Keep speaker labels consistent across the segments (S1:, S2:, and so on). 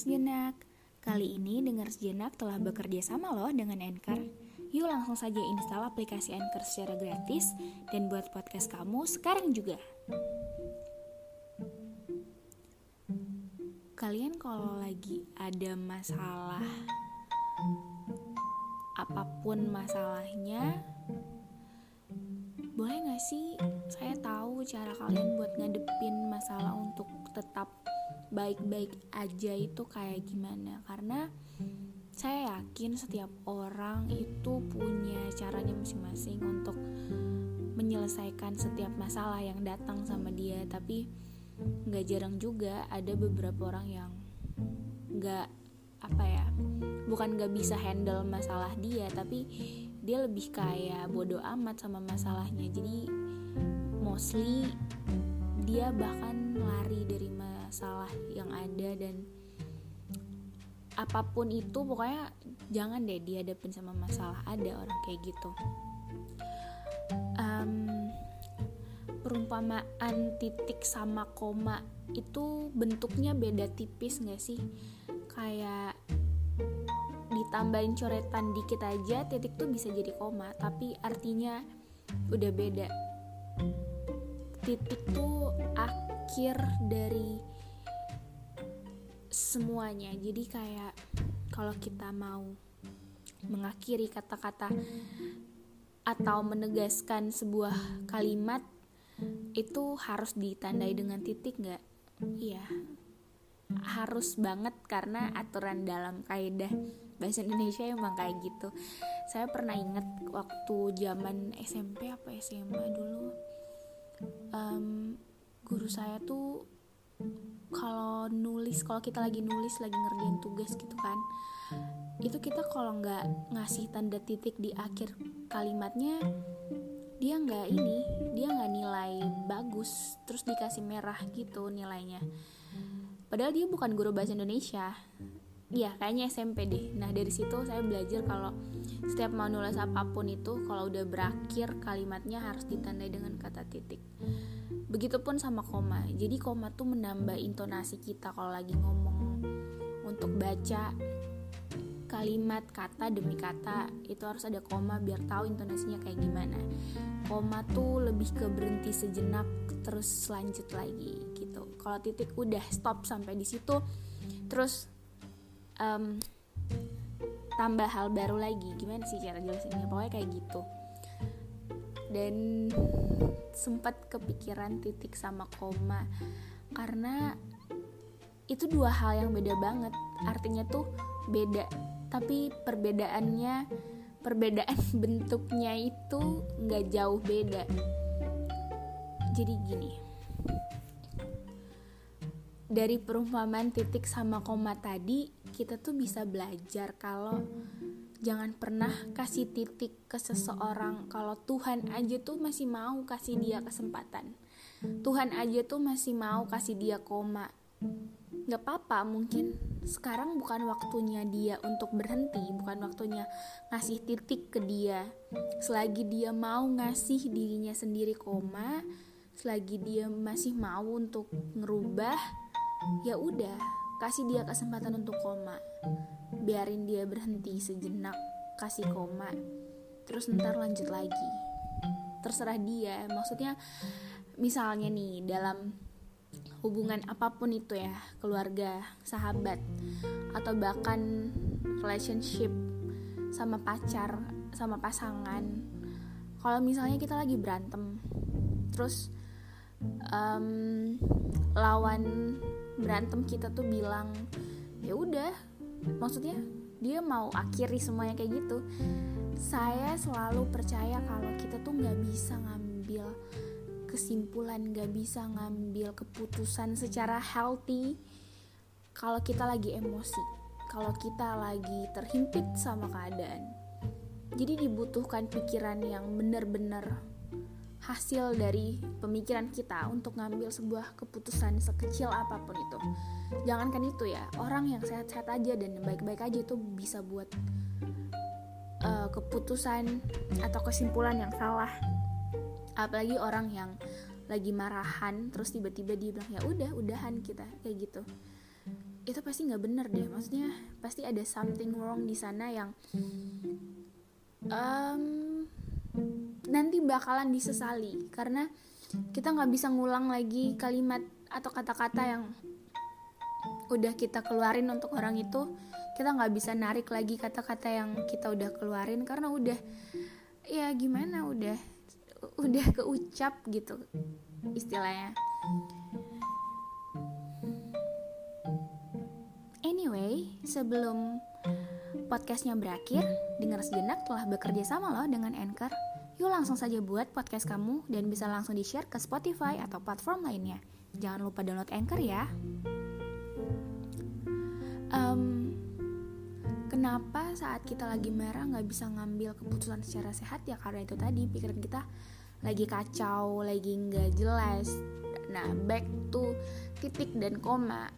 S1: Sejenak. Kali ini dengar sejenak telah bekerja sama loh dengan Anchor. Yuk langsung saja install aplikasi Anchor secara gratis Dan buat podcast kamu sekarang juga. Kalian kalau lagi ada masalah Apa pun masalahnya Boleh gak sih saya tahu cara kalian buat ngadepin masalah untuk tetap baik-baik aja itu kayak gimana. Karena saya yakin setiap orang itu punya caranya masing-masing untuk menyelesaikan setiap masalah yang datang sama dia. Tapi nggak jarang juga ada beberapa orang yang nggak apa ya bukan nggak bisa handle masalah dia tapi dia lebih kayak bodoh amat sama masalahnya. Jadi mostly dia bahkan lari dari masalah yang ada dan apa pun itu pokoknya jangan deh dihadapin sama masalah ada orang kayak gitu. Um, perumpamaan titik sama koma itu bentuknya beda tipis gak sih? Kayak ditambahin coretan dikit aja titik tuh bisa jadi koma tapi artinya udah beda. Titik tuh akhir dari semuanya. Jadi kayak kalau kita mau mengakhiri kata-kata atau menegaskan sebuah kalimat itu harus ditandai dengan titik nggak? Iya. Harus banget karena aturan dalam kaidah bahasa Indonesia emang kayak gitu. Saya pernah inget waktu zaman SMP apa SMA dulu um, guru saya tuh kalau nulis kalau kita lagi nulis lagi ngerjain tugas gitu kan itu kita kalau nggak ngasih tanda titik di akhir kalimatnya dia nggak ini dia nggak nilai bagus terus dikasih merah gitu nilainya padahal dia bukan guru bahasa Indonesia Iya, kayaknya SMP deh. Nah, dari situ saya belajar kalau setiap mau nulis apa pun itu kalau udah berakhir kalimatnya harus ditandai dengan kata titik. Begitupun sama koma. Jadi koma tuh menambah intonasi kita kalau lagi ngomong untuk baca kalimat kata demi kata itu harus ada koma biar tahu intonasinya kayak gimana. Koma tuh lebih ke berhenti sejenak terus lanjut lagi gitu. Kalau titik udah stop sampai di situ terus um, tambah hal baru lagi gimana sih cara jelasinnya pokoknya kayak gitu dan sempat kepikiran titik sama koma. Karena itu dua hal yang beda banget. Artinya tuh beda. Tapi perbedaannya perbedaan bentuknya itu nggak jauh beda. Jadi gini. Dari perumpamaan titik sama koma tadi kita tuh bisa belajar kalau jangan pernah kasih titik ke seseorang kalau Tuhan aja tuh masih mau kasih dia kesempatan. Tuhan aja tuh masih mau kasih dia koma. Nggak apa-apa mungkin sekarang bukan waktunya dia untuk berhenti bukan waktunya ngasih titik ke dia. Selagi dia mau ngasih dirinya sendiri koma selagi dia masih mau untuk ngerubah ya udah kasih dia kesempatan untuk koma. Biarin dia berhenti sejenak kasih koma. Terus ntar lanjut lagi. Terserah dia. Maksudnya misalnya nih dalam hubungan apa pun itu ya keluarga sahabat atau bahkan relationship sama pacar sama pasangan. Kalau misalnya kita lagi berantem terus um, lawan berantem kita tuh bilang ya udah. Maksudnya dia mau akhiri semuanya kayak gitu. Saya selalu percaya kalau kita tuh nggak bisa ngambil kesimpulan nggak bisa ngambil keputusan secara healthy kalau kita lagi emosi kalau kita lagi terhimpit sama keadaan. Jadi dibutuhkan pikiran yang benar-benar hasil dari pemikiran kita untuk ngambil sebuah keputusan sekecil apa pun itu. Jangankan itu ya, orang yang sehat-sehat aja dan baik-baik aja itu bisa buat uh, keputusan atau kesimpulan yang salah. Apalagi orang yang lagi marahan terus tiba-tiba dia bilang ya udah udahan kita kayak gitu itu pasti nggak bener deh maksudnya pasti ada something wrong di sana yang um, nanti bakalan disesali. Karena kita nggak bisa ngulang lagi kalimat atau kata-kata yang udah kita keluarin untuk orang itu. Kita nggak bisa narik lagi kata-kata yang kita udah keluarin karena udah ya gimana udah udah keucap gitu istilahnya. Anyway sebelum podcastnya berakhir dengar sejenak telah bekerja sama loh dengan Anchor Yuk langsung saja buat podcast kamu dan bisa langsung di-share ke Spotify atau platform lainnya. Jangan lupa download Anchor ya. Um, kenapa saat kita lagi marah nggak bisa ngambil keputusan secara sehat ya karena itu tadi pikiran kita lagi kacau, lagi nggak jelas. Nah, back to titik dan koma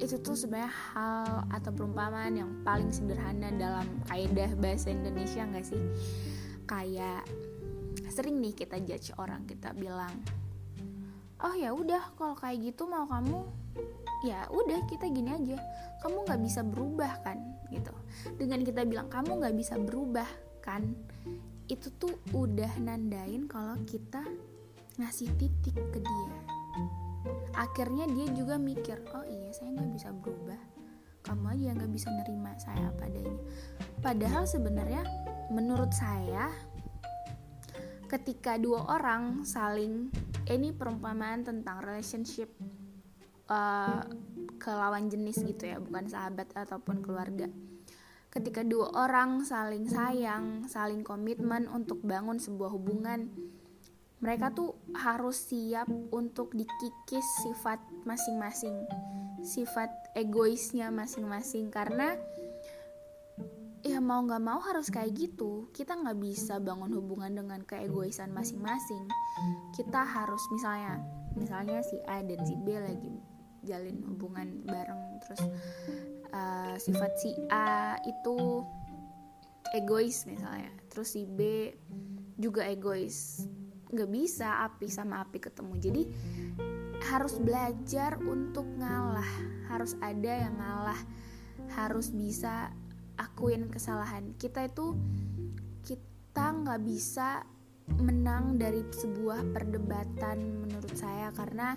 S1: itu tuh sebenarnya hal atau perumpamaan yang paling sederhana dalam kaidah bahasa Indonesia nggak sih? Kayak sering nih kita judge orang kita bilang oh ya udah kalau kayak gitu mau kamu ya udah kita gini aja. Kamu nggak bisa berubah kan? Gitu. Dengan kita bilang kamu nggak bisa berubah kan? Itu tuh udah nandain kalau kita ngasih titik ke dia. Akhirnya dia juga mikir oh iya saya nggak bisa berubah. Kamu aja nggak bisa nerima saya padanya padahal sebenarnya menurut saya ketika dua orang saling ini perumpamaan tentang relationship uh, ke lawan jenis gitu ya bukan sahabat ataupun keluarga. Ketika dua orang saling sayang saling komitmen untuk bangun sebuah hubungan mereka tuh harus siap untuk dikikis sifat masing-masing sifat egoisnya masing-masing. Karena ya mau nggak mau harus kayak gitu. Kita nggak bisa bangun hubungan dengan keegoisan masing-masing. Kita harus misalnya misalnya si A dan si B lagi jalin hubungan bareng terus uh, sifat si A itu egois misalnya terus si B juga egois. Nggak bisa api sama api ketemu. Jadi harus belajar untuk ngalah. Harus ada yang ngalah. Harus bisa akuin kesalahan. Kita itu kita nggak bisa menang dari sebuah perdebatan menurut saya karena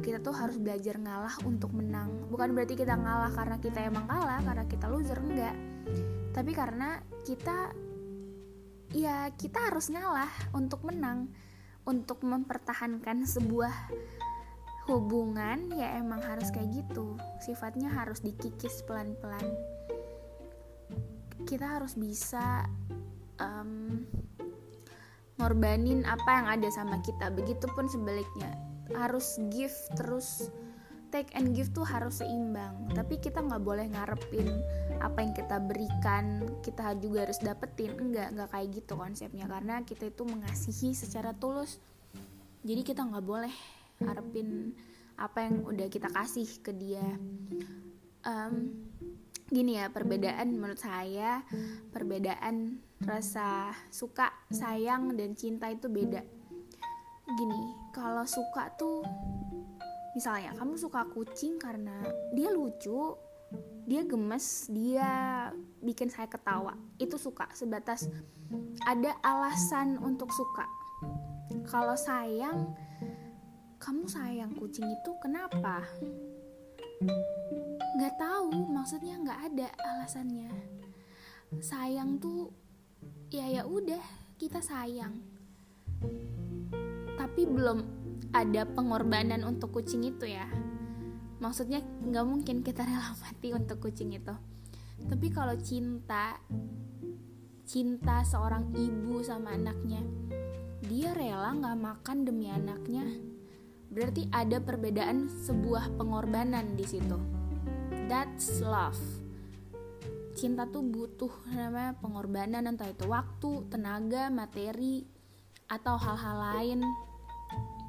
S1: kita tuh harus belajar ngalah untuk menang. Bukan berarti kita ngalah karena kita emang kalah karena kita loser enggak. Tapi karena kita ya kita harus ngalah untuk menang. Untuk mempertahankan sebuah hubungan ya emang harus kayak gitu. Sifatnya harus dikikis pelan-pelan kita harus bisa um, ngorbanin apa yang ada sama kita. Begitupun sebaliknya harus give terus take and give tuh harus seimbang. Tapi kita nggak boleh ngarepin apa yang kita berikan kita juga harus dapetin. Enggak nggak kayak gitu konsepnya. Karena kita itu mengasihi secara tulus. Jadi kita nggak boleh harapin apa yang udah kita kasih ke dia. Um, gini ya perbedaan menurut saya perbedaan rasa suka sayang dan cinta itu beda. Gini kalau suka tuh misalnya kamu suka kucing karena dia lucu dia gemes dia bikin saya ketawa itu suka sebatas ada alasan untuk suka. Kalau sayang kamu sayang kucing itu kenapa nggak tahu maksudnya nggak ada alasannya. Sayang tuh ya ya udah kita sayang. Tapi belum ada pengorbanan untuk kucing itu ya. Maksudnya nggak mungkin kita rela mati untuk kucing itu. Tapi kalau cinta cinta seorang ibu sama anaknya dia rela nggak makan demi anaknya. Berarti ada perbedaan sebuah pengorbanan di situ that's love. Cinta tuh butuh namanya pengorbanan entah itu waktu tenaga materi atau hal-hal lain.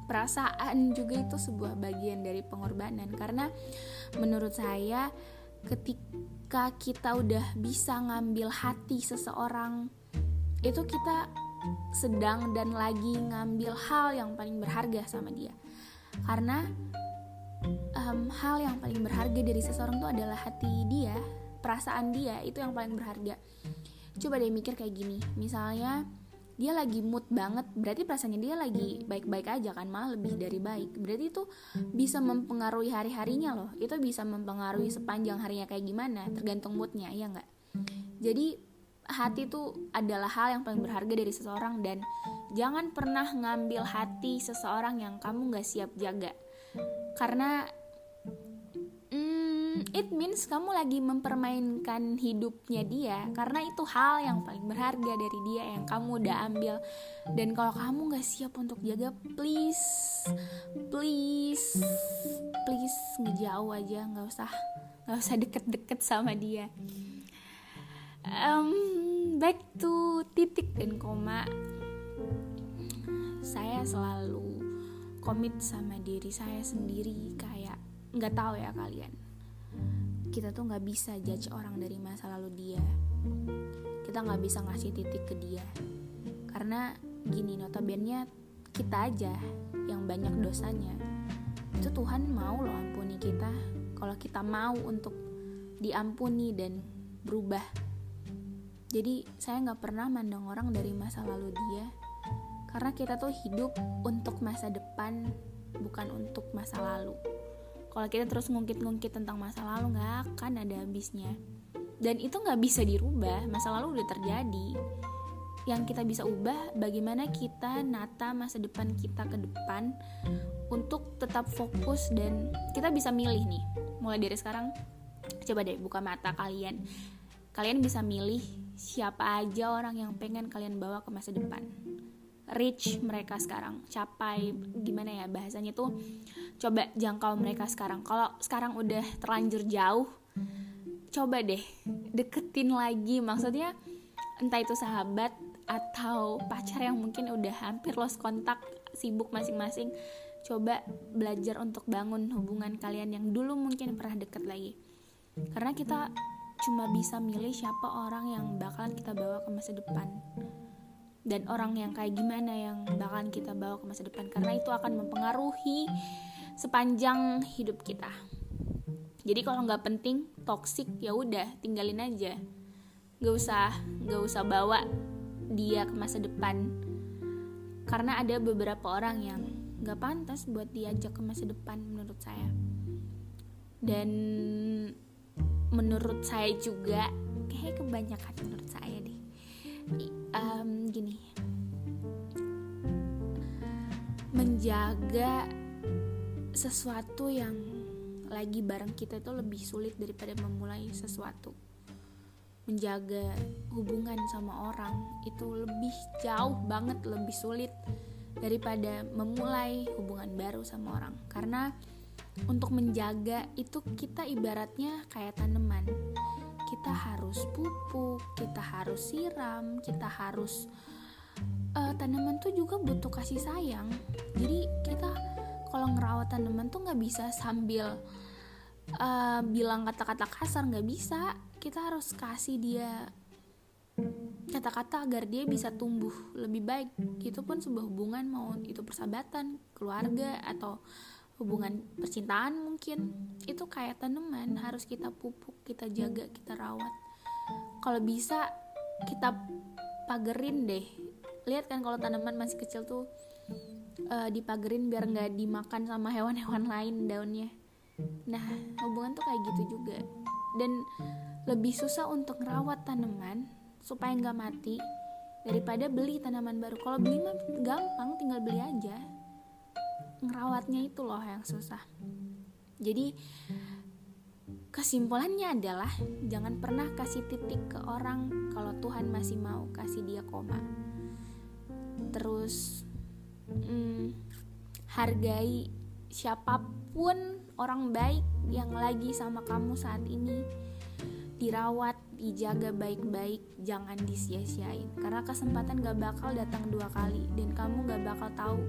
S1: Perasaan juga itu sebuah bagian dari pengorbanan. Karena menurut saya ketika kita udah bisa ngambil hati seseorang itu kita sedang dan lagi ngambil hal yang paling berharga sama dia. Karena um, hal yang paling berharga dari seseorang itu adalah hati dia perasaan dia itu yang paling berharga. Coba deh mikir kayak gini misalnya dia lagi mood banget berarti perasaannya dia lagi baik-baik aja kan malah lebih dari baik. Berarti itu bisa mempengaruhi hari-harinya loh itu bisa mempengaruhi sepanjang harinya kayak gimana tergantung moodnya ya nggak? Jadi hati itu adalah hal yang paling berharga dari seseorang dan jangan pernah ngambil hati seseorang yang kamu nggak siap jaga karena it means kamu lagi mempermainkan hidupnya dia. Karena itu hal yang paling berharga dari dia yang kamu udah ambil. Dan kalau kamu gak siap untuk jaga please please please ngejauh aja. Nggak usah nggak usah deket-deket sama dia. Um, back to titik dan koma. Saya selalu komit sama diri saya sendiri kayak nggak tahu ya kalian. Kita tuh nggak bisa judge orang dari masa lalu dia. Kita nggak bisa ngasih titik ke dia. Karena gini notabene kita aja yang banyak dosanya. Itu Tuhan mau loh ampuni kita. Kalau kita mau untuk diampuni dan berubah. Jadi saya nggak pernah mandang orang dari masa lalu dia karena kita tuh hidup untuk masa depan bukan untuk masa lalu. Kalau kita terus ngungkit-ngungkit tentang masa lalu nggak akan ada habisnya. Dan itu nggak bisa dirubah masa lalu udah terjadi. Yang kita bisa ubah bagaimana kita nata masa depan kita ke depan untuk tetap fokus dan kita bisa milih nih. Mulai dari sekarang coba deh buka mata kalian. Kalian bisa milih siapa aja orang yang pengen kalian bawa ke masa depan reach mereka sekarang. Capai gimana ya bahasanya tuh coba jangkau mereka sekarang. Kalau sekarang udah terlanjur jauh coba deh deketin lagi. Maksudnya entah itu sahabat atau pacar yang mungkin udah hampir lost kontak sibuk masing-masing coba belajar untuk bangun hubungan kalian yang dulu mungkin pernah deket lagi. Karena kita cuma bisa milih siapa orang yang bakalan kita bawa ke masa depan dan orang yang kayak gimana yang bakalan kita bawa ke masa depan. Karena itu akan mempengaruhi sepanjang hidup kita. Jadi kalau nggak penting toksik ya udah tinggalin aja. Nggak usah nggak usah bawa dia ke masa depan. Karena ada beberapa orang yang nggak pantas buat diajak ke masa depan menurut saya. Dan menurut saya juga kayak kebanyakan menurut saya deh um, gini. Menjaga sesuatu yang lagi bareng kita itu lebih sulit daripada memulai sesuatu. Menjaga hubungan sama orang itu lebih jauh banget lebih sulit daripada memulai hubungan baru sama orang. Karena untuk menjaga itu kita ibaratnya kayak tanaman kita harus pupuk, kita harus siram, kita harus uh, tanaman tuh juga butuh kasih sayang. Jadi kita kalau ngerawat tanaman tuh nggak bisa sambil uh, bilang kata-kata kasar nggak bisa. Kita harus kasih dia kata-kata agar dia bisa tumbuh lebih baik. Itu pun sebuah hubungan mau itu persahabatan, keluarga atau hubungan percintaan mungkin. Itu kayak tanaman harus kita pupuk kita jaga kita rawat. Kalau bisa kita pagerin deh. Lihat kan kalau tanaman masih kecil tuh uh, dipagerin biar nggak dimakan sama hewan-hewan lain daunnya. Nah hubungan tuh kayak gitu juga. Dan lebih susah untuk merawat tanaman supaya nggak mati daripada beli tanaman baru. Kalau beli mah gampang tinggal beli aja ngerawatnya itu loh yang susah. Jadi kesimpulannya adalah jangan pernah kasih titik ke orang kalau Tuhan masih mau kasih dia koma. Terus hmm, hargai siapa pun orang baik yang lagi sama kamu saat ini. Dirawat dijaga baik-baik jangan disia-siain. Karena kesempatan gak bakal datang dua kali dan kamu gak bakal tahu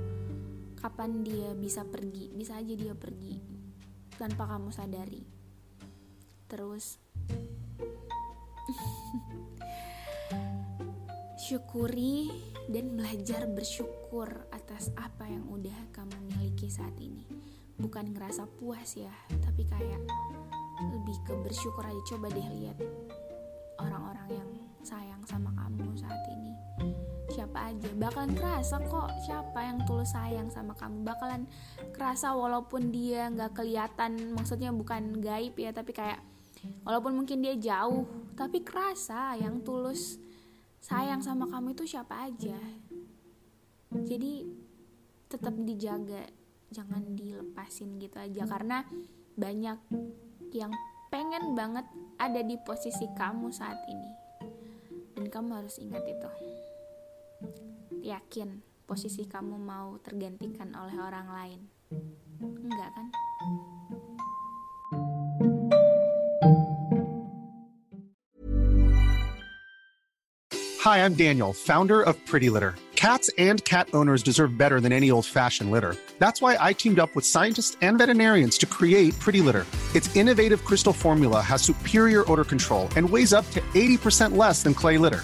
S1: kapan dia bisa pergi bisa aja dia pergi tanpa kamu sadari. Terus syukuri dan belajar bersyukur atas apa yang udah kamu miliki saat ini. Bukan ngerasa puas ya tapi kayak lebih ke bersyukur aja. Coba deh lihat bakalan kerasa kok siapa yang tulus sayang sama kamu. Bakalan kerasa walaupun dia nggak kelihatan maksudnya bukan gaib ya tapi kayak walaupun mungkin dia jauh tapi kerasa yang tulus sayang sama kamu itu siapa aja. Jadi tetap dijaga jangan dilepasin gitu aja karena banyak yang pengen banget ada di posisi kamu saat ini. Dan kamu harus ingat itu yakin posisi kamu mau tergantikan oleh orang lain enggak kan
S2: Hi, I'm Daniel, founder of Pretty Litter. Cats and cat owners deserve better than any old fashioned litter. That's why I teamed up with scientists and veterinarians to create Pretty Litter. Its innovative crystal formula has superior odor control and weighs up to 80% less than clay litter.